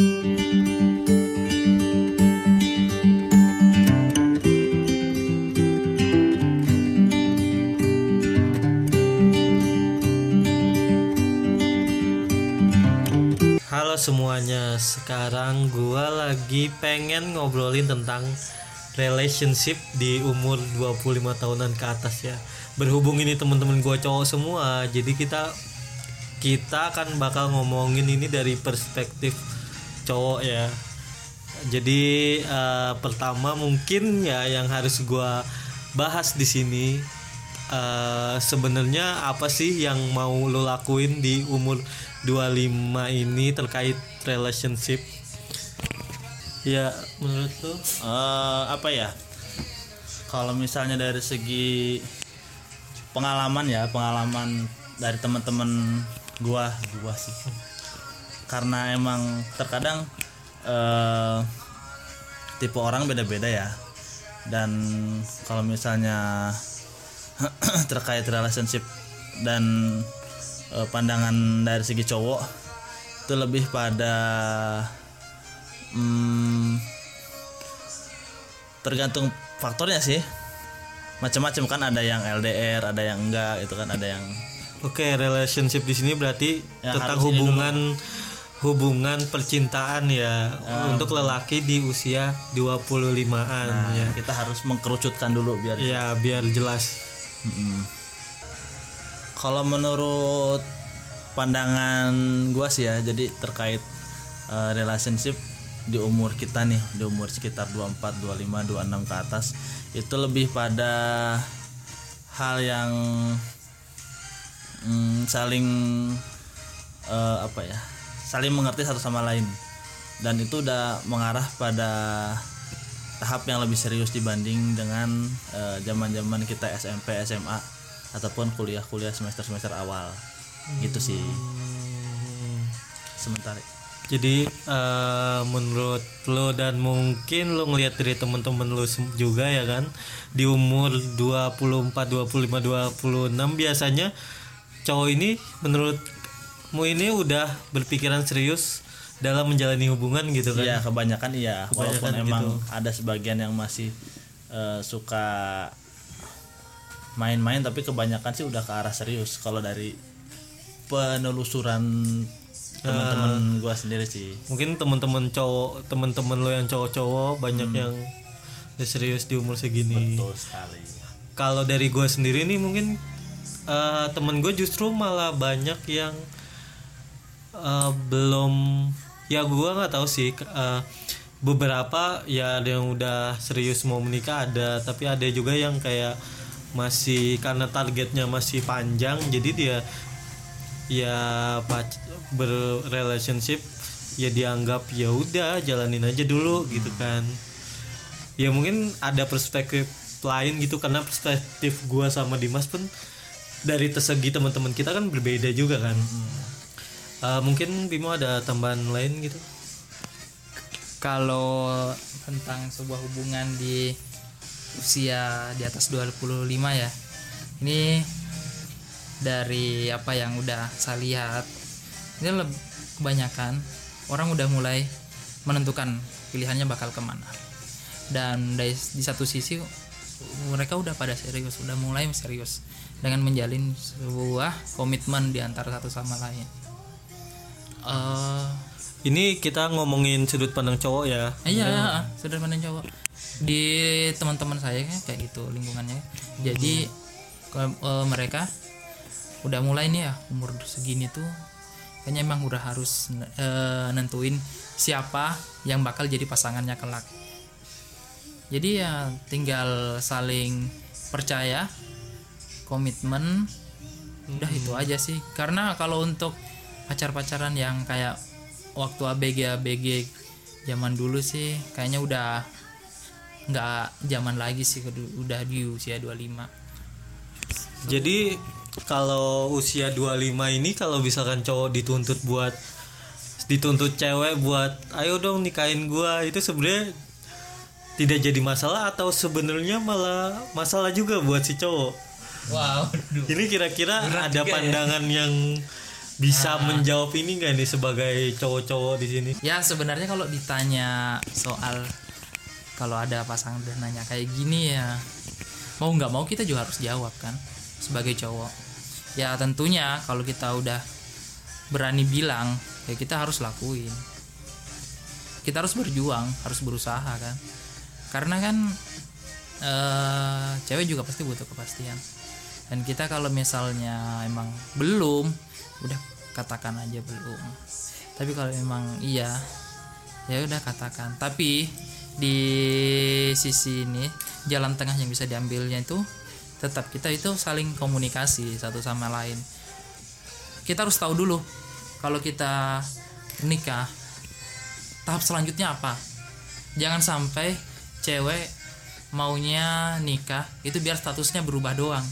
Halo semuanya, sekarang gua lagi pengen ngobrolin tentang relationship di umur 25 tahunan ke atas ya. Berhubung ini teman-teman gua cowok semua, jadi kita kita akan bakal ngomongin ini dari perspektif cowok ya. Jadi eh, pertama mungkin ya yang harus gua bahas di sini eh, sebenarnya apa sih yang mau lo lakuin di umur 25 ini terkait relationship? Ya menurut lo? Eh, apa ya? Kalau misalnya dari segi pengalaman ya pengalaman dari teman-teman gua gua sih karena emang terkadang eh tipe orang beda-beda ya. Dan kalau misalnya terkait relationship dan eh, pandangan dari segi cowok itu lebih pada hmm, tergantung faktornya sih. Macam-macam kan ada yang LDR ada yang enggak itu kan ada yang oke relationship di sini berarti Ya, tentang ini hubungan percintaan ya untuk lelaki di usia 25-an nah, ya. kita harus mengkerucutkan dulu biar ya biar jelas. Mm-mm. kalau menurut pandangan gua sih ya jadi terkait eh, relationship di umur kita nih di umur sekitar 24 25 26 ke atas itu lebih pada hal yang mm, saling eh, apa ya saling mengerti satu sama lain. Dan itu udah mengarah pada tahap yang lebih serius dibanding dengan eh, zaman-zaman kita SMP SMA ataupun kuliah-kuliah semester-semester awal. Gitu sih. Sementara. Jadi eh, menurut lo dan mungkin lo ngelihat dari teman-teman lo juga ya kan di umur 24, 25, 26 biasanya cowok ini menurutmu ini udah berpikiran serius dalam menjalani hubungan gitu kan? Iya kebanyakan iya walaupun Kebanyakan emang gitu. ada sebagian yang masih eh, suka main-main tapi kebanyakan sih udah ke arah serius kalau dari penelusuran teman-teman gua sendiri sih Mungkin teman-teman cowok, teman-teman lo yang cowok-cowok banyak yang udah serius di umur segini. betul sekali kalau dari gue sendiri nih mungkin eh, temen gue justru malah banyak yang eh, belum ya gue nggak tahu sih eh, beberapa ya ada yang udah serius mau menikah ada tapi ada juga yang kayak masih karena targetnya masih panjang jadi dia ya berrelationship ya dianggap ya udah jalanin aja dulu gitu kan. Ya mungkin ada perspektif lain gitu karena perspektif gua sama Dimas pun dari segi teman-teman kita kan berbeda juga kan Eh, mungkin Bimo ada tambahan lain gitu? Kalau tentang sebuah hubungan di usia di atas 25 ya ini dari apa yang udah saya lihat ini kebanyakan orang udah mulai menentukan pilihannya bakal ke mana. Dan dari di satu sisi mereka udah pada serius udah mulai serius dengan menjalin sebuah komitmen di antara satu sama lain Eh, ini kita ngomongin sudut pandang cowok ya Iya, sudah pandang cowok. Di teman-teman saya kan kayak gitu lingkungannya. Jadi ke- eh, mereka udah mulai nih ya umur segini tuh kayaknya emang udah harus eh, nentuin siapa yang bakal jadi pasangannya kelak. Jadi ya tinggal saling percaya, komitmen, udah itu aja sih. Karena kalau untuk pacar-pacaran yang kayak waktu ABG ABG zaman dulu sih kayaknya udah nggak zaman lagi sih udah di usia 25 jadi kalau usia 25 ini kalau misalkan cowok dituntut buat dituntut cewek buat ayo dong nikahin gua itu sebenarnya tidak jadi masalah atau sebenarnya malah masalah juga buat si cowok? Wow ini kira-kira ada ya. pandangan yang bisa menjawab ini nggak nih sebagai cowok-cowok di sini? Ya sebenarnya kalau ditanya soal kalau ada pasangan udah nanya kayak gini ya mau nggak mau kita juga harus jawab kan sebagai cowok. Ya tentunya kalau kita udah berani bilang ya kita harus lakuin. Kita harus berjuang harus berusaha kan. Karena kan eh, cewek juga pasti butuh kepastian. Dan kita kalau misalnya emang belum udah katakan aja belum. Tapi kalau emang iya ya udah katakan. Tapi di sisi ini jalan tengah yang bisa diambilnya itu tetap kita itu saling komunikasi satu sama lain. Kita harus tahu dulu kalau kita nikah tahap selanjutnya apa? Jangan sampai cewek maunya nikah itu biar statusnya berubah doang.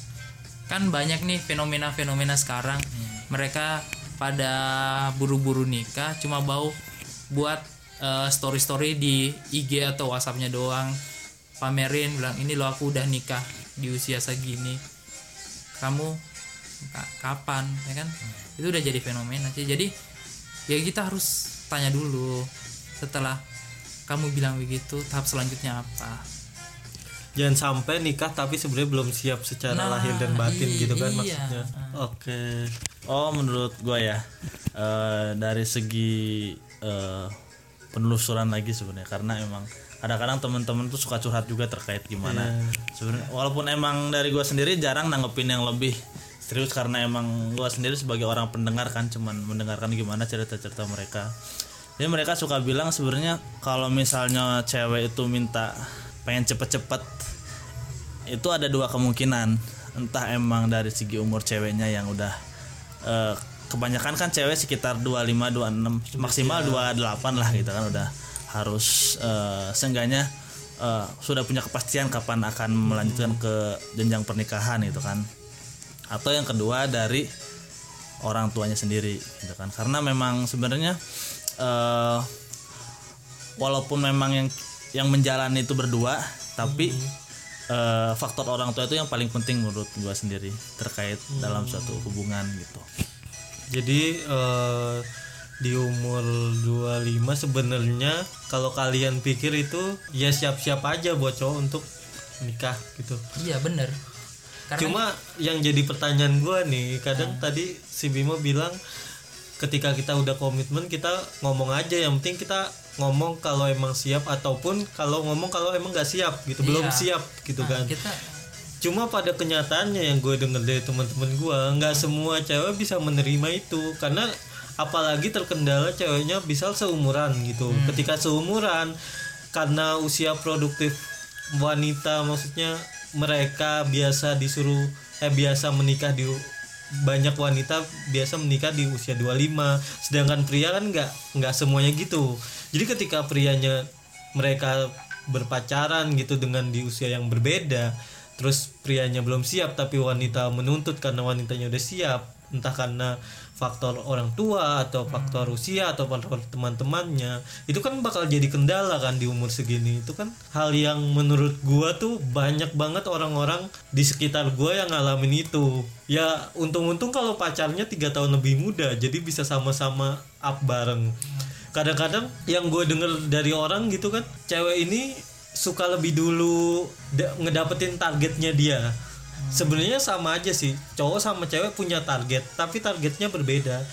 Kan banyak nih fenomena-fenomena sekarang mereka pada buru-buru nikah cuma bau buat eh, story-story di IG atau WhatsAppnya doang. Pamerin bilang ini lo aku udah nikah di usia segini. Kamu ka- kapan? Ya kan? Itu udah jadi fenomena sih jadi ya kita harus tanya dulu setelah kamu bilang begitu tahap selanjutnya apa jangan sampai nikah tapi sebenarnya belum siap secara Nah, lahir dan batin gitu kan iya. maksudnya. Oke. Oh menurut gue ya eh, dari segi eh, penelusuran lagi sebenarnya. Karena emang kadang-kadang teman-teman tuh suka curhat juga terkait gimana. Sebenarnya walaupun emang dari gue sendiri jarang nanggepin yang lebih serius karena emang gue sendiri sebagai orang pendengar kan cuman mendengarkan gimana cerita-cerita mereka. Jadi mereka suka bilang sebenarnya kalau misalnya cewek itu minta pengen cepet-cepet. Itu ada dua kemungkinan. Entah emang dari segi umur ceweknya yang udah eh, kebanyakan kan cewek sekitar 25 26 maksimal 28 lah gitu kan udah harus eh, seenggaknya eh, sudah punya kepastian kapan akan melanjutkan ke jenjang pernikahan gitu kan. Atau yang kedua dari orang tuanya sendiri gitu kan. Karena memang sebenarnya eh, walaupun memang yang yang menjalani itu berdua tapi eh, faktor orang tua itu yang paling penting menurut gua sendiri terkait dalam suatu hubungan gitu. Jadi eh, di umur 25 sebenarnya kalau kalian pikir itu ya siap-siap aja buat cowok untuk nikah gitu. Iya bener. Karena Cuma yang jadi pertanyaan gua nih, kadang tadi si Bimo bilang ketika kita udah komitmen kita ngomong aja, yang penting kita ngomong kalau emang siap ataupun kalau ngomong kalau emang nggak siap gitu, belum Iya. siap gitu nah, kan. kita Cuma pada kenyataannya yang gue denger dari teman-teman gua nggak semua cewek bisa menerima itu karena apalagi terkendala ceweknya bisa seumuran gitu. Ketika seumuran karena usia produktif wanita maksudnya mereka biasa disuruh eh biasa menikah di banyak wanita biasa menikah di usia 25 sedangkan pria kan nggak nggak semuanya gitu. Jadi ketika prianya mereka berpacaran gitu dengan di usia yang berbeda terus prianya belum siap tapi wanita menuntut karena wanitanya udah siap entah karena faktor orang tua atau faktor usia atau faktor teman-temannya itu kan bakal jadi kendala kan di umur segini. Itu kan hal yang menurut gua tuh banyak banget orang-orang di sekitar gua yang ngalamin itu. Ya untung-untung kalau pacarnya tiga tahun lebih muda jadi bisa sama-sama up bareng. Kadang-kadang yang gue denger dari orang gitu kan cewek ini suka lebih dulu da- ngedapetin targetnya dia sebenarnya sama aja sih. Cowok sama cewek punya target tapi targetnya berbeda.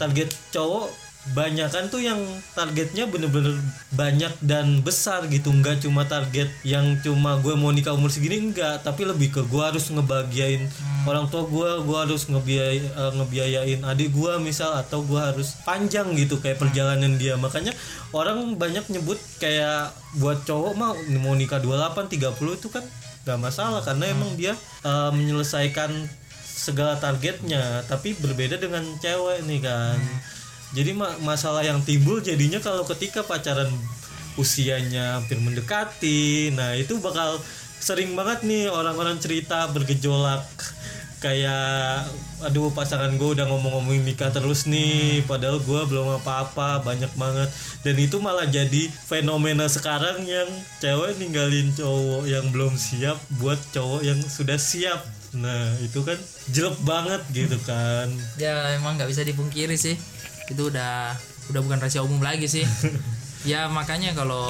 Target cowok banyakan tuh yang targetnya bener-bener banyak dan besar gitu. Nggak cuma target yang cuma gue mau nikah umur segini enggak tapi lebih ke gue harus ngebahagiain orang tua gue gue harus ngebiay eh, ngebiayain adik gue misal atau gue harus panjang gitu kayak perjalanan dia. Makanya orang banyak nyebut kayak buat cowok mah mau nikah 28 30 itu kan gak masalah karena emang dia eh, menyelesaikan segala targetnya tapi berbeda dengan cewek nih kan. Jadi ma- masalah yang timbul jadinya kalau ketika pacaran usianya hampir mendekati nah itu bakal sering banget nih orang-orang cerita bergejolak kayak aduh pasangan gue udah ngomong-ngomongin nikah terus nih padahal gue belum apa-apa banyak banget. Dan itu malah jadi fenomena sekarang yang cewek ninggalin cowok yang belum siap buat cowok yang sudah siap. Nah itu kan jelek banget gitu kan. Ya emang nggak bisa dipungkiri sih. Itu udah udah bukan rahasia umum lagi sih ya makanya kalau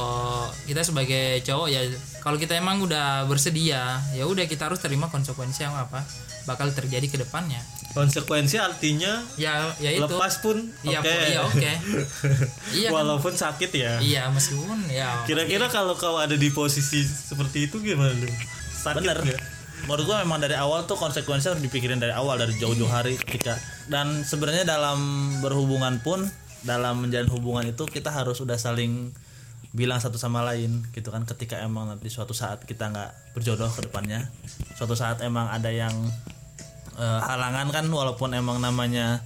kita sebagai cowok ya kalau kita emang udah bersedia ya udah kita harus terima konsekuensi yang apa bakal terjadi ke depannya. Konsekuensi artinya ya ya itu. lepas pun iya oke. iya oke. Iya kan? walaupun sakit ya. Iya meskipun ya kira-kira kalau kau ada di posisi seperti itu gimana? Lu sakit bener. nggak? menurut gua memang dari awal tuh konsekuensi harus dipikirin dari awal dari jauh-jauh hari ketika dan sebenarnya dalam berhubungan pun dalam menjalin hubungan itu kita harus udah saling bilang satu sama lain gitu kan. Ketika emang nanti suatu saat kita nggak berjodoh ke depannya suatu saat emang ada yang eh, halangan kan walaupun emang namanya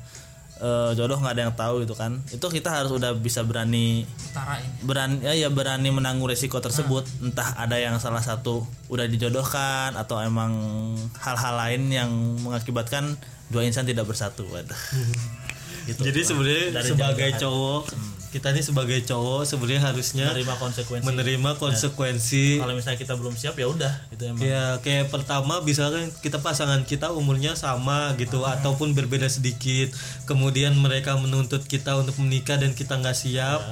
eh, jodoh nggak ada yang tahu gitu kan. Itu kita harus udah bisa berani utara ini berani ya, ya berani menanggung resiko tersebut. Entah ada yang salah satu udah dijodohkan atau emang hal-hal lain yang mengakibatkan dua insan tidak bersatu. Waduh gitu. Jadi sebenarnya Dari sebagai jauh cowok kita nih sebagai cowok sebenarnya harusnya menerima konsekuensi. menerima konsekuensi. kalau misalnya kita belum siap ya udah itu emang. Ya kayak pertama misalkan kita pasangan kita umurnya sama gitu ataupun berbeda sedikit. Kemudian mereka menuntut kita untuk menikah dan kita nggak siap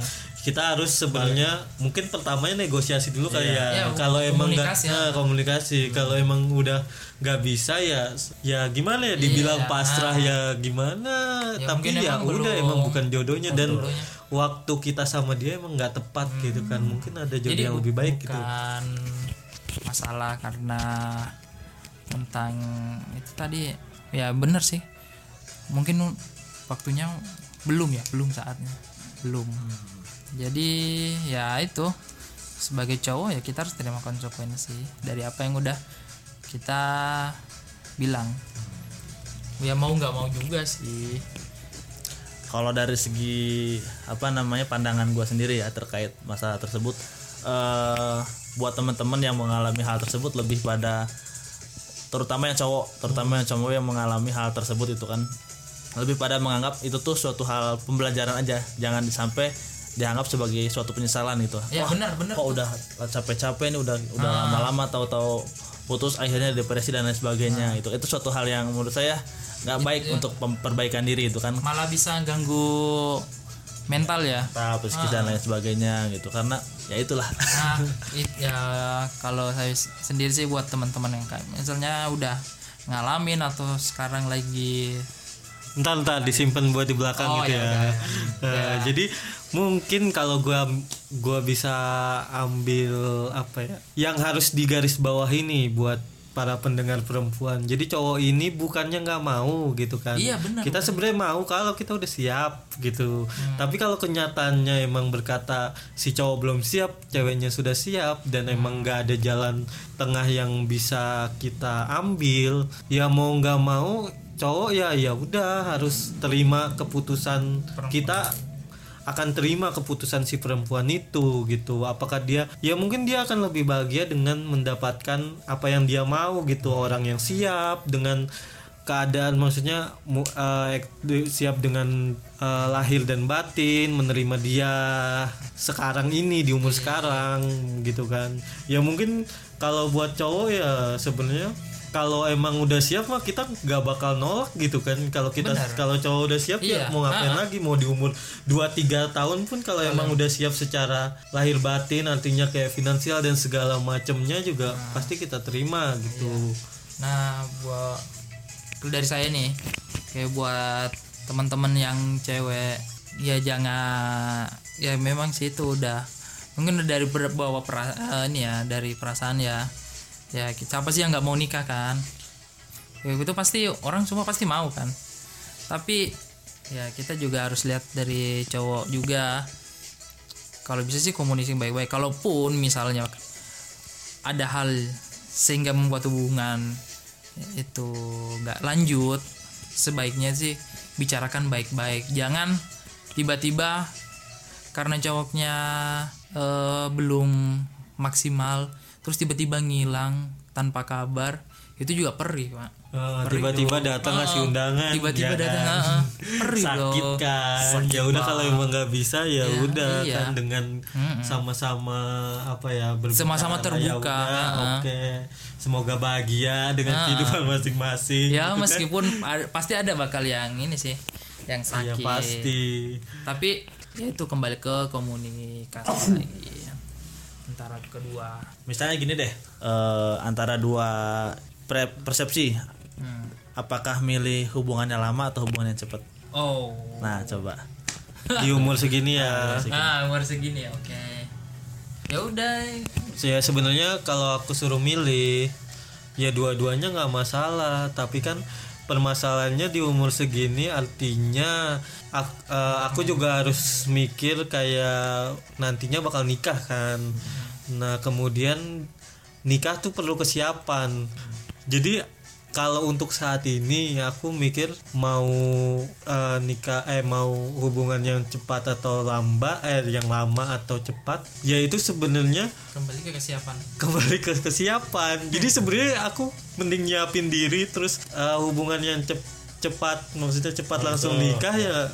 kita harus sebenarnya mungkin pertamanya negosiasi dulu kali ya. Ya, kalau emang nggak komunikasi ya. nah, komunikasi. Kalau emang udah nggak bisa ya ya gimana ya? Dibilang Iya. pasrah ya gimana? Ya, tapi ya emang udah belum- emang bukan jodohnya. Dan jodohnya. waktu kita sama dia emang nggak tepat gitu kan. Mungkin ada jodoh yang bu- lebih baik gitu. bukan masalah karena tentang itu tadi. Ya bener sih. Mungkin waktunya belum ya? Belum saatnya. Belum jadi ya itu. Sebagai cowok ya kita harus terima konsekuensi dari apa yang udah kita bilang. Ya mau nggak mau juga sih. Kalau dari segi apa namanya pandangan gua sendiri ya terkait masalah tersebut eh buat teman-teman yang mengalami hal tersebut lebih pada terutama yang cowok terutama yang cowok yang mengalami hal tersebut itu kan. Lebih pada menganggap itu tuh suatu hal pembelajaran aja. Jangan sampai dianggap sebagai suatu penyesalan gitu. Ya Wah, benar benar. kok udah capek-capek nih udah udah lama-lama tahu-tahu putus akhirnya depresi dan lain sebagainya itu itu suatu hal yang menurut saya nggak baik untuk pem- perbaikan diri itu kan. Malah bisa ganggu mental ya. Mental, psikis dan lain sebagainya gitu. Karena ya itulah. Nah, it- ya kalau saya sendiri sih buat teman-teman yang kayak misalnya udah ngalamin atau sekarang lagi Entar entar disimpan buat di belakang Oh, gitu ya ya. Nah, Jadi mungkin kalau gua gua bisa ambil apa ya? Yang harus digaris bawah ini buat para pendengar perempuan. Jadi cowok ini bukannya nggak mau gitu kan. Iya, benar, Kita sebenarnya mau kalau kita udah siap gitu. Tapi kalau kenyataannya emang berkata si cowok belum siap, ceweknya sudah siap dan emang nggak ada jalan tengah yang bisa kita ambil, ya mau nggak mau cowok ya ya udah harus terima keputusan kita akan terima keputusan si perempuan itu gitu. Apakah dia ya mungkin dia akan lebih bahagia dengan mendapatkan apa yang dia mau gitu. Orang yang siap dengan keadaan maksudnya di- siap dengan eh, lahir dan batin menerima dia sekarang ini di umur sekarang gitu kan. Ya mungkin kalau buat cowok ya sebenarnya kalau emang udah siap mah kita nggak bakal nolak gitu kan. Kalau kita kalau cowok udah siap ya Iya. mau ngapain Ah. lagi? Mau di umur 2-3 tahun pun kalau emang udah siap secara lahir batin artinya kayak finansial dan segala macamnya juga pasti kita terima gitu. Nah buat dari saya nih. Kayak buat teman-teman yang cewek ya jangan ya memang sih itu udah mungkin dari bawa pera, eh, ya dari perasaan ya ya siapa sih yang nggak mau nikah kan? Ya, itu pasti orang semua pasti mau kan? Tapi ya kita juga harus lihat dari cowok juga. Kalau bisa sih komunikasi baik-baik. Kalaupun misalnya ada hal sehingga membuat hubungan itu nggak lanjut sebaiknya sih bicarakan baik-baik. Jangan tiba-tiba karena cowoknya eh, belum maksimal terus tiba-tiba ngilang tanpa kabar itu juga perih pak. Oh, tiba-tiba datang ngasih undangan tiba-tiba ya datang kan? perih sakit loh. kan? Ya udah kalau emang nggak bisa ya udah iya. kan dengan sama-sama apa ya Sama-sama ya terbuka, ah. oke. Semoga bahagia dengan kehidupan masing-masing. Ya gitu kan. meskipun ada- pasti ada bakal yang ini sih yang ya sakit. pasti. Tapi ya itu kembali ke komunikasi lagi antara kedua. Misalnya gini deh eh, antara dua pre- persepsi. Hmm. apakah milih hubungannya lama atau hubungan yang cepat? Oh. Nah coba. Di umur segini ya. Ah umur segini ya oke. Ya udah. Ya sebenarnya kalau aku suruh milih ya dua-duanya nggak masalah. Tapi kan permasalahannya di umur segini artinya ak- eh, aku juga harus mikir kayak nantinya bakal nikah kan. Nah kemudian nikah tuh perlu kesiapan. Jadi kalau untuk saat ini aku mikir mau eh, nikah eh mau hubungan yang cepat atau lambat eh yang lama atau cepat ya itu sebenarnya kembali ke kesiapan. kembali ke kesiapan. Jadi sebenarnya aku mending nyiapin diri terus eh, hubungan yang cep- cepat maksudnya cepat langsung nikah ya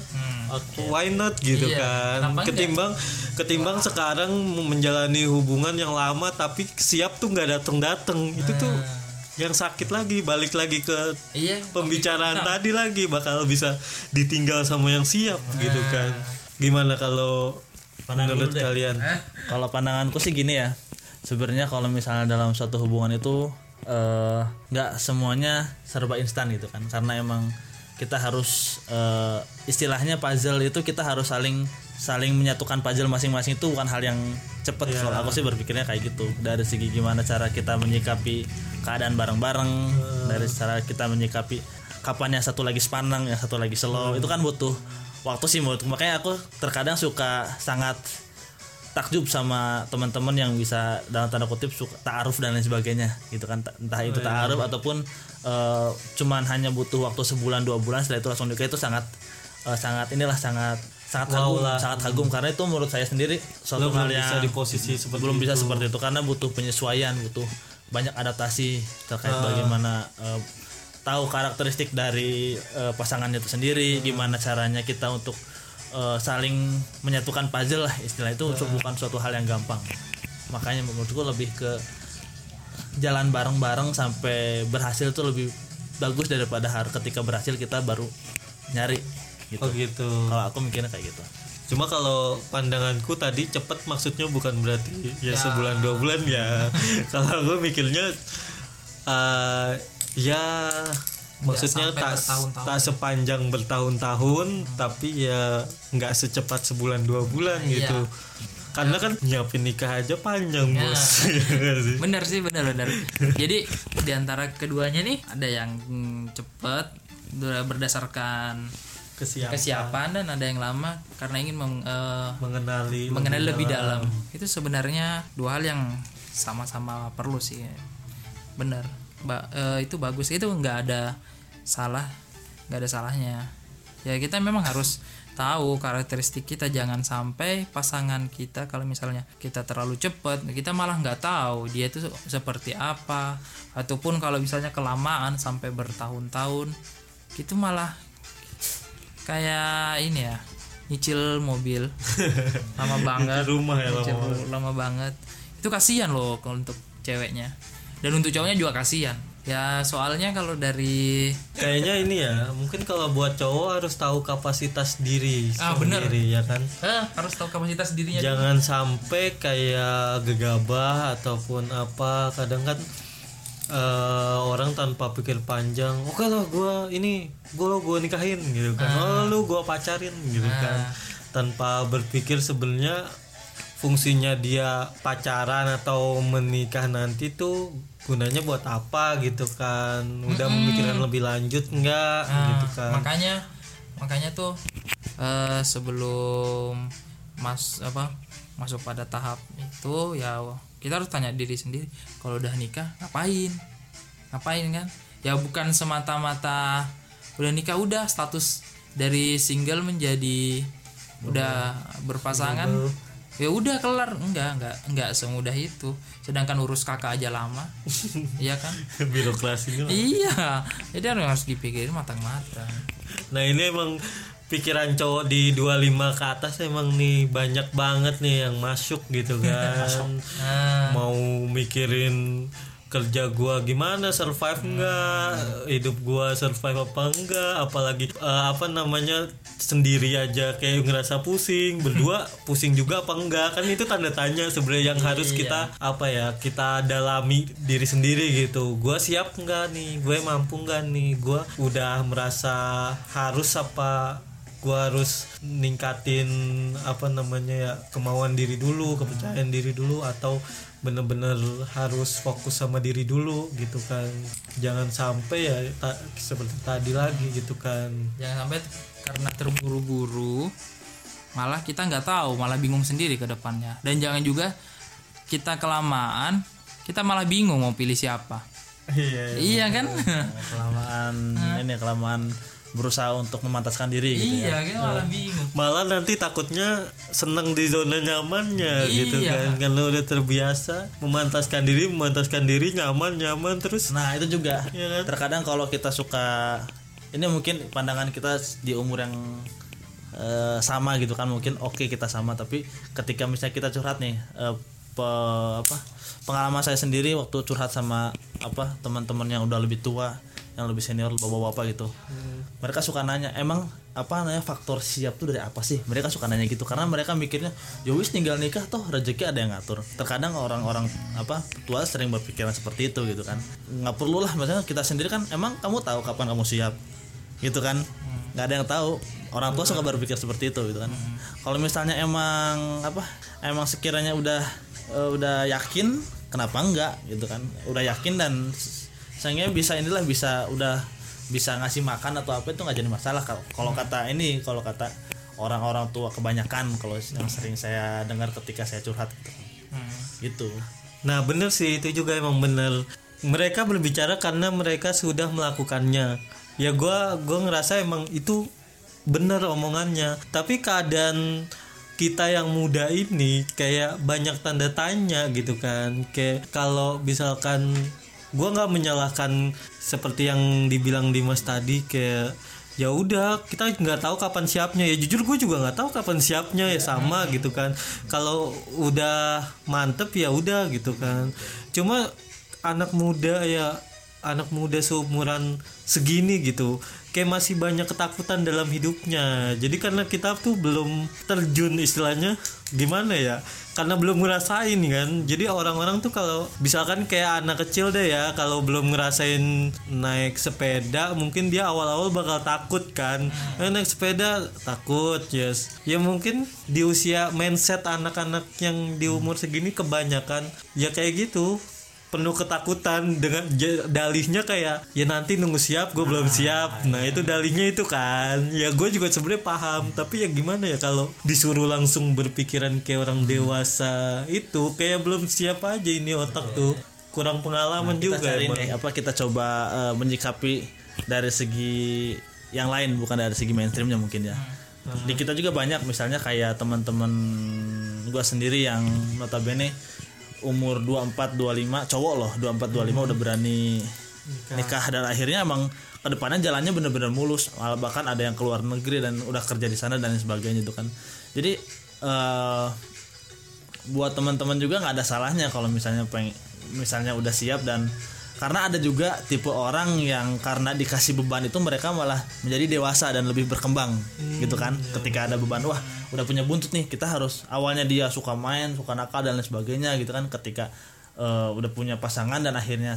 why not? Gitu Iya, kan. kenapa enggak? ketimbang ketimbang sekarang menjalani hubungan yang lama tapi siap tuh nggak dateng dateng itu tuh yang sakit lagi balik lagi ke iya pembicaraan tadi lagi bakal bisa ditinggal sama yang siap gitu kan. Gimana kalau menurut kalian? Kalau pandanganku sih gini ya sebenarnya kalau misalnya dalam suatu hubungan itu eh, nggak semuanya serba instan gitu kan. Karena emang kita harus eh, istilahnya puzzle itu kita harus saling saling menyatukan puzzle masing-masing itu bukan hal yang cepet. Kalau aku sih berpikirnya kayak gitu. Dari segi gimana cara kita menyikapi keadaan bareng-bareng dari cara kita menyikapi kapan yang satu lagi sepanang yang satu lagi slow itu kan butuh waktu sih menurutku. Makanya aku terkadang suka sangat takjub sama teman-teman yang bisa dalam tanda kutip suka ta'aruf dan lain sebagainya gitu kan. Entah itu ta'aruf ataupun eh, cuman hanya butuh waktu sebulan dua bulan setelah itu langsung nikah itu sangat eh, sangat inilah sangat sangat kagum sangat kagum. Karena itu menurut saya sendiri suatu hal yang bisa di posisi seperti belum bisa itu. seperti itu. Karena butuh penyesuaian butuh banyak adaptasi terkait bagaimana eh, tahu karakteristik dari eh, pasangannya itu sendiri gimana caranya kita untuk eh, saling menyatukan puzzle lah istilah itu bukan suatu hal yang gampang. Makanya menurutku lebih ke jalan bareng-bareng sampai berhasil tuh lebih bagus daripada hari ketika berhasil kita baru nyari gitu oh gitu kalau aku mikirnya kayak gitu Cuma kalau pandanganku tadi cepet maksudnya bukan berarti ya, sebulan dua bulan ya. kalau gue mikirnya eh ya maksudnya tak tak sepanjang bertahun-tahun tapi ya nggak secepat sebulan dua bulan Iya. gitu. Karena kan nyiapin nikah aja panjang Ya. bos. Iya bener sih bener bener jadi di antara keduanya nih ada yang mm, cepet ber- berdasarkan Kesiapan, kesiapan dan ada yang lama karena ingin meng- eh, mengenali mengenali lebih dalam. itu sebenarnya dua hal yang sama-sama perlu sih. Bener ba- eh, itu bagus. Itu nggak ada salah nggak ada salahnya. Ya kita memang harus tahu karakteristik kita. Jangan sampai pasangan kita kalau misalnya kita terlalu cepat kita malah nggak tahu dia itu seperti apa. Ataupun kalau misalnya kelamaan sampai bertahun-tahun itu malah kayak ini ya nyicil mobil. Lama banget. Rumah ya, lama Nyicil lama banget. Itu kasihan loh kalau untuk ceweknya. Dan untuk cowoknya juga kasihan. Ya soalnya kalau dari Kayaknya ini ya, mungkin kalau buat cowok harus tahu kapasitas diri Ah, bener. sendiri ya kan. eh, harus tahu kapasitas dirinya Jangan sampai kayak gegabah ataupun apa. Kadang kan eh, orang tanpa pikir panjang, oke lah gue ini gue gue nikahin gitu kan. Oh lu gue pacarin gitu kan. Tanpa berpikir sebenarnya fungsinya dia pacaran atau menikah nanti tuh gunanya buat apa gitu kan? Udah memikirkan lebih lanjut enggak gitu kan. makanya makanya tuh eh, sebelum mas apa masuk pada tahap itu ya kita harus tanya diri sendiri kalau udah nikah ngapain? Ngapain kan? Ya bukan semata-mata udah nikah udah status dari single menjadi udah berpasangan ya udah kelar. Enggak enggak enggak semudah itu. Sedangkan urus kakak aja lama. Iya kan? Birokrasinya lah. iya jadi harus dipikirin matang-matang. Nah ini emang pikiran cowok di 25 ke atas emang nih banyak banget nih yang masuk gitu kan. Nah mau mikirin kerja gua gimana survive enggak hidup gua survive apa enggak apalagi eh, apa namanya sendiri aja kayak ngerasa pusing. Berdua pusing juga apa enggak kan itu tanda tanya sebenarnya yang harus kita apa ya kita dalami diri sendiri gitu. Gua siap enggak nih? Gue mampu enggak nih? Gua udah merasa harus apa gua harus ningkatin apa namanya ya kemauan diri dulu kepercayaan diri dulu atau bener-bener harus fokus sama diri dulu gitu kan. Jangan sampai ya ta- seperti tadi lagi gitu kan. Jangan sampai karena terburu-buru malah kita nggak tahu malah bingung sendiri ke depannya. Dan jangan juga kita kelamaan kita malah bingung mau pilih siapa. Iya iya kan? Kelamaan ini kelamaan berusaha untuk memantaskan diri gitu ya. iya malah bingung. malah nanti takutnya seneng di zona nyamannya gitu Iya. kan. Kalau udah terbiasa memantaskan diri memantaskan diri nyaman nyaman terus. Nah itu juga. Iya kan? terkadang kalau kita suka ini mungkin pandangan kita di umur yang eh, sama gitu kan mungkin oke kita sama tapi ketika misalnya kita curhat nih eh, pe- apa pengalaman saya sendiri waktu curhat sama apa teman-teman yang udah lebih tua yang lebih senior bapak-bapak gitu. Mereka suka nanya emang apa namanya faktor siap tuh dari apa sih? Mereka suka nanya gitu karena mereka mikirnya ya wis tinggal nikah toh rezeki ada yang ngatur. Terkadang orang-orang apa tua sering berpikiran seperti itu gitu kan. Nggak perlu lah misalnya kita sendiri kan emang kamu tahu kapan kamu siap? Gitu kan. Nggak ada yang tahu. Orang tua suka berpikir seperti itu gitu kan. Kalau misalnya emang apa emang sekiranya udah eh, udah yakin kenapa enggak gitu kan. Udah yakin dan sayangnya bisa inilah bisa udah bisa ngasih makan atau apa itu nggak jadi masalah. Kalau kalau kata ini kalau kata orang-orang tua kebanyakan kalau yang sering saya dengar ketika saya curhat gitu, Hmm. gitu. Nah bener sih itu juga emang bener. Mereka berbicara karena mereka sudah melakukannya. Ya gua gua ngerasa emang itu bener omongannya. Tapi keadaan kita yang muda ini kayak banyak tanda tanya gitu kan. Kayak kalau misalkan gua nggak menyalahkan seperti yang dibilang Dimas tadi kayak ya udah kita nggak tahu kapan siapnya. Ya jujur gue juga nggak tahu kapan siapnya ya sama gitu kan. Kalau udah mantep ya udah gitu kan. Cuma anak muda ya anak muda seumuran segini gitu kayak masih banyak ketakutan dalam hidupnya. Jadi karena kita tuh belum terjun istilahnya gimana ya? Karena belum ngerasain kan. Jadi orang-orang tuh kalau misalkan kayak anak kecil deh ya kalau belum ngerasain naik sepeda mungkin dia awal-awal bakal takut kan. Eh, naik sepeda takut yes. Ya mungkin di usia mindset anak-anak yang di umur segini kebanyakan ya kayak gitu penuh ketakutan dengan dalihnya kayak ya nanti nunggu siap gue belum siap. nah itu dalihnya itu kan. Ya gue juga sebenarnya paham. Tapi ya gimana ya kalau disuruh langsung berpikiran kayak orang dewasa itu kayak belum siap aja ini otak tuh. Kurang pengalaman kita juga cari nih apa kita coba eh, menyikapi dari segi yang lain bukan dari segi mainstreamnya mungkin ya. Di kita juga banyak misalnya kayak teman-teman gua sendiri yang notabene umur 24 25 cowok loh 24 25 udah berani nikah. dan akhirnya emang ke depannya jalannya bener-bener mulus. Malah bahkan ada yang keluar negeri dan udah kerja di sana dan sebagainya itu kan. Jadi eh buat teman-teman juga nggak ada salahnya kalau misalnya peng misalnya udah siap dan karena ada juga tipe orang yang karena dikasih beban itu mereka malah menjadi dewasa dan lebih berkembang gitu kan. ketika ada beban wah udah punya buntut nih kita harus awalnya dia suka main suka nakal dan lain sebagainya gitu kan. Ketika eh, udah punya pasangan dan akhirnya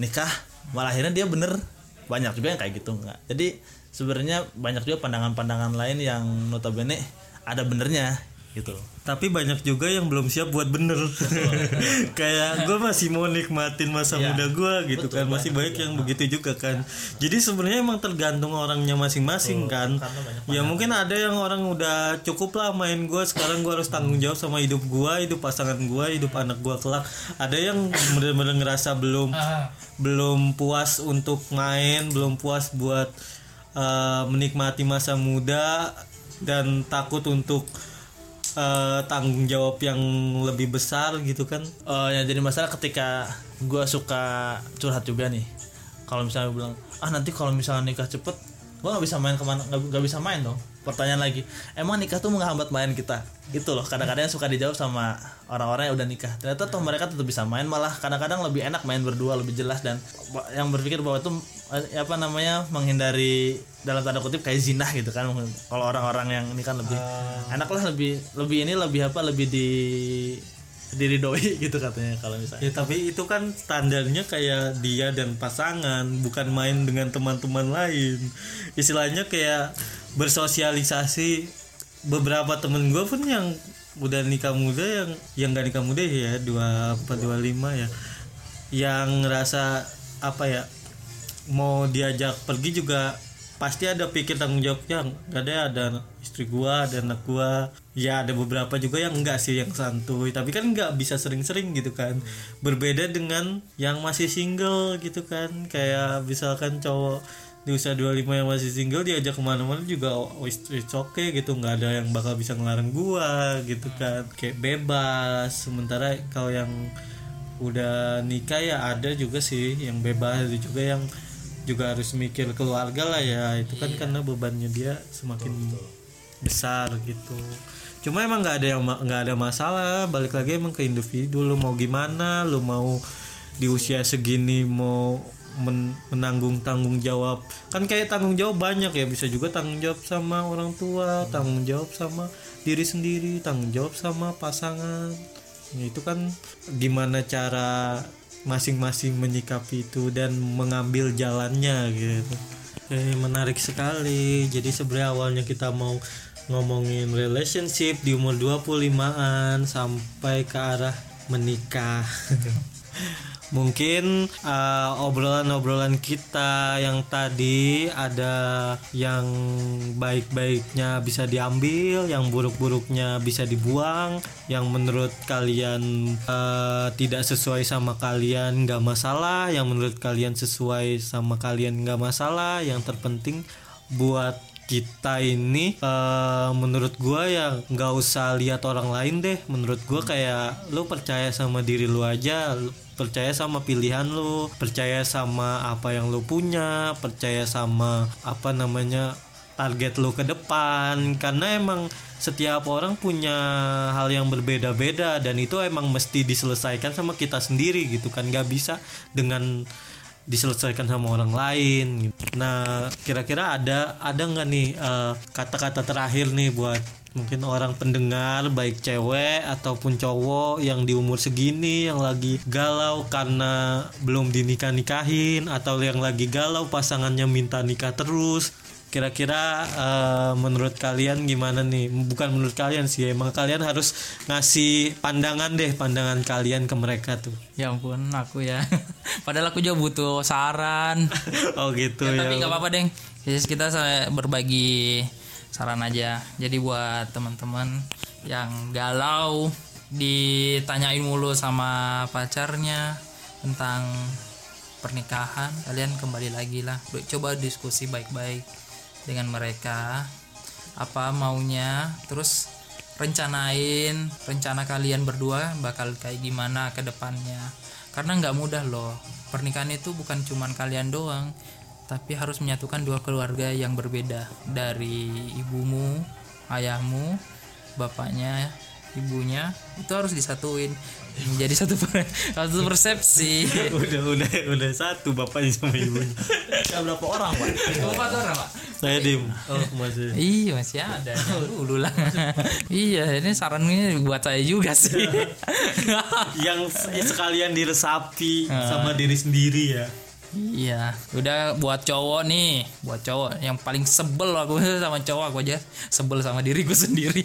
nikah malah akhirnya dia bener. Banyak juga yang kayak gitu nggak jadi sebenarnya banyak juga pandangan-pandangan lain yang notabene ada benernya gitu. Tapi banyak juga yang belum siap buat bener. Kayak gue masih mau nikmatin masa Iya. muda gue gitu kan. Masih banyak yang begitu juga kan. Jadi sebenarnya emang tergantung orangnya masing-masing kan. banyak ya mungkin ada yang orang udah cukup lah main gue sekarang gue harus tanggung jawab sama hidup gue hidup pasangan gue hidup anak gue kelak. Ada yang bener-bener ngerasa belum Ah, belum puas untuk main belum puas buat uh, menikmati masa muda dan takut untuk eh, tanggung jawab yang lebih besar gitu kan. Eh, yang jadi masalah ketika gue suka curhat juga nih. Kalau misalnya gua bilang ah nanti kalau misalnya nikah cepet gue nggak bisa main ke mana nggak bisa main dong. Pertanyaan lagi emang nikah tuh menghambat main kita? Itu loh kadang-kadang suka dijawab sama orang-orang yang udah nikah. Ternyata tuh mereka tetap bisa main malah kadang-kadang lebih enak main berdua lebih jelas dan yang berpikir bahwa itu eh, apa namanya menghindari dalam tanda kutip kayak zina gitu kan. Kalau orang-orang yang ini kan lebih enak lah lebih lebih ini lebih apa lebih di diridoi gitu katanya kalau misalnya. Ya tapi itu kan standarnya kayak dia dan pasangan bukan main dengan teman-teman lain. Istilahnya kayak bersosialisasi. Beberapa temen gue pun yang udah nikah muda yang yang gak nikah muda ya dua empat dua lima ya. Yang ngerasa apa ya mau diajak pergi juga pasti ada pikir tanggung jawabnya ada ada istri gua ada anak gua. Ya ada beberapa juga yang enggak sih yang santuy. Tapi kan nggak bisa sering-sering gitu kan. Berbeda dengan yang masih single gitu kan. Kayak misalkan cowok di usia 25 yang masih single diajak ke mana-mana juga oh, it's, okay gitu. Nggak ada yang bakal bisa ngelarang gua gitu kan. Kayak bebas. Sementara kalau yang udah nikah ya ada juga sih yang bebas. Juga yang juga harus mikir keluarga lah ya. Itu kan karena bebannya dia semakin besar gitu. Cuma emang nggak ada yang nggak ada masalah. Balik lagi emang ke individu. Lu mau gimana? Lu mau di usia segini mau men- menanggung tanggung jawab. Kan kayak tanggung jawab banyak ya. Bisa juga tanggung jawab sama orang tua tanggung jawab sama diri sendiri tanggung jawab sama pasangan. Ya, itu kan gimana cara masing-masing menyikapi itu dan mengambil jalannya gitu. Eh, menarik sekali. Jadi sebenarnya awalnya kita mau ngomongin relationship di umur 25-an sampai ke arah menikah. Mungkin eh, obrolan-obrolan kita yang tadi ada yang baik-baiknya bisa diambil, yang buruk-buruknya bisa dibuang, yang menurut kalian eh, tidak sesuai sama kalian nggak masalah, yang menurut kalian sesuai sama kalian nggak masalah, yang terpenting buat kita ini eh, menurut gua ya nggak usah lihat orang lain deh. Menurut gua kayak lu percaya sama diri lu aja percaya sama pilihan lu percaya sama apa yang lu punya percaya sama apa namanya target lu ke depan karena emang setiap orang punya hal yang berbeda-beda dan itu emang mesti diselesaikan sama kita sendiri gitu kan nggak bisa dengan diselesaikan sama orang lain gitu. Nah, kira-kira ada ada nggak nih eh, kata-kata terakhir nih buat mungkin orang pendengar baik cewek ataupun cowok yang di umur segini yang lagi galau karena belum dinikah nikahin atau yang lagi galau pasangannya minta nikah terus. Kira-kira eh, menurut kalian gimana nih? Bukan menurut kalian sih emang kalian harus ngasih pandangan deh pandangan kalian ke mereka tuh. Ya ampun aku ya. Padahal aku juga butuh saran. Oh gitu Ya, ya, tapi nggak apa-apa deng. Jadi kita saya berbagi saran aja. Jadi buat teman-teman yang galau ditanyain mulu sama pacarnya tentang pernikahan kalian kembali lagi lah. Coba diskusi baik-baik dengan mereka. Apa maunya? Terus rencanain rencana kalian berdua bakal kayak gimana ke depannya. Karena nggak mudah loh. Pernikahan itu bukan cuman kalian doang tapi harus menyatukan dua keluarga yang berbeda. Dari ibumu ayahmu bapaknya ibunya itu harus disatuin. Menjadi satu per- satu persepsi. Udah udah udah satu bapaknya sama ibunya. Ada berapa orang pak? Empat orang pak? Saya dim oh masih. Iya masih ada. Dulu lah. iya ini sarannya buat saya juga sih. yang se- sekalian diresapi sama diri sendiri ya iya, udah buat cowok nih, buat cowok yang paling sebel aku sama cowok aku aja sebel sama diriku sendiri.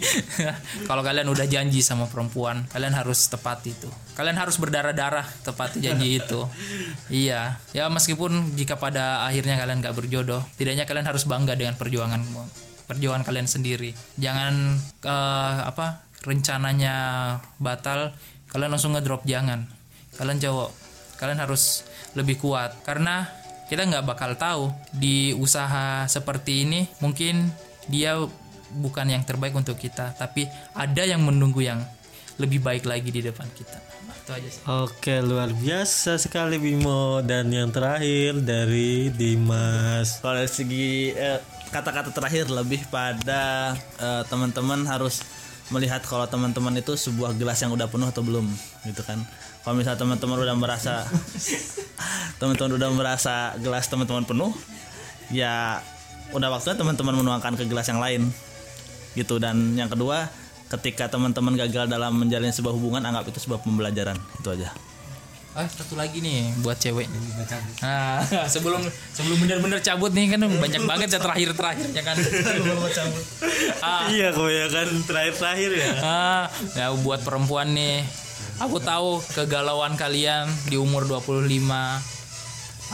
Kalau kalian udah janji sama perempuan, kalian harus tepati itu. Kalian harus berdarah-darah tepati janji itu. Iya, ya meskipun jika pada akhirnya kalian gak berjodoh, tidaknya kalian harus bangga dengan perjuangan perjuangan kalian sendiri. Jangan eh, apa rencananya batal, kalian langsung ngedrop jangan. Kalian cowok, kalian harus lebih kuat. Karena kita nggak bakal tahu di usaha seperti ini mungkin dia bukan yang terbaik untuk kita tapi ada yang menunggu yang lebih baik lagi di depan kita. Itu aja sih. Oke luar biasa sekali Bimo. Dan yang terakhir dari Dimas. Kalau segi eh, kata-kata terakhir lebih pada eh, teman-teman harus melihat kalau teman-teman itu sebuah gelas yang udah penuh atau belum gitu kan. Kalau misalnya teman-teman udah merasa teman-teman udah merasa gelas teman-teman penuh, ya udah waktunya teman-teman menuangkan ke gelas yang lain gitu dan yang kedua ketika teman-teman gagal dalam menjalin sebuah hubungan anggap itu sebuah pembelajaran itu aja ah satu lagi nih buat cewek. Nah sebelum sebelum benar-benar cabut nih kan banyak banget ya terakhir terakhirnya kan ah, Iya kebanyakan terakhir-terakhir ya. ah ya buat perempuan nih aku tahu kegalauan kalian di umur 25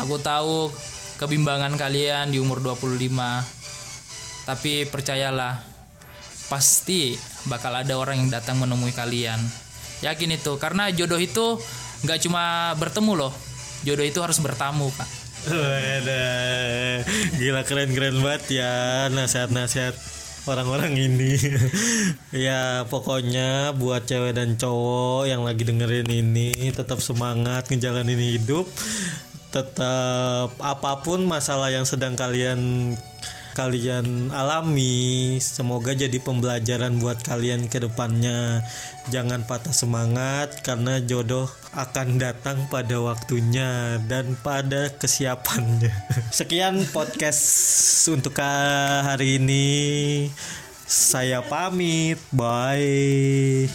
aku tahu kebimbangan kalian di umur 25 tapi percayalah pasti bakal ada orang yang datang menemui kalian. Yakin itu karena jodoh itu nggak cuma bertemu loh jodoh itu harus bertamu pak gila keren-keren banget ya nasihat-nasihat orang-orang ini. ya pokoknya buat cewek dan cowok yang lagi dengerin ini tetap semangat ngejalanin hidup. Tetap apa pun masalah yang sedang kalian kalian alami. Semoga jadi pembelajaran buat kalian ke depannya. Jangan patah semangat karena jodoh akan datang pada waktunya dan pada kesiapannya. Sekian podcast untuk hari ini. Saya pamit. Bye.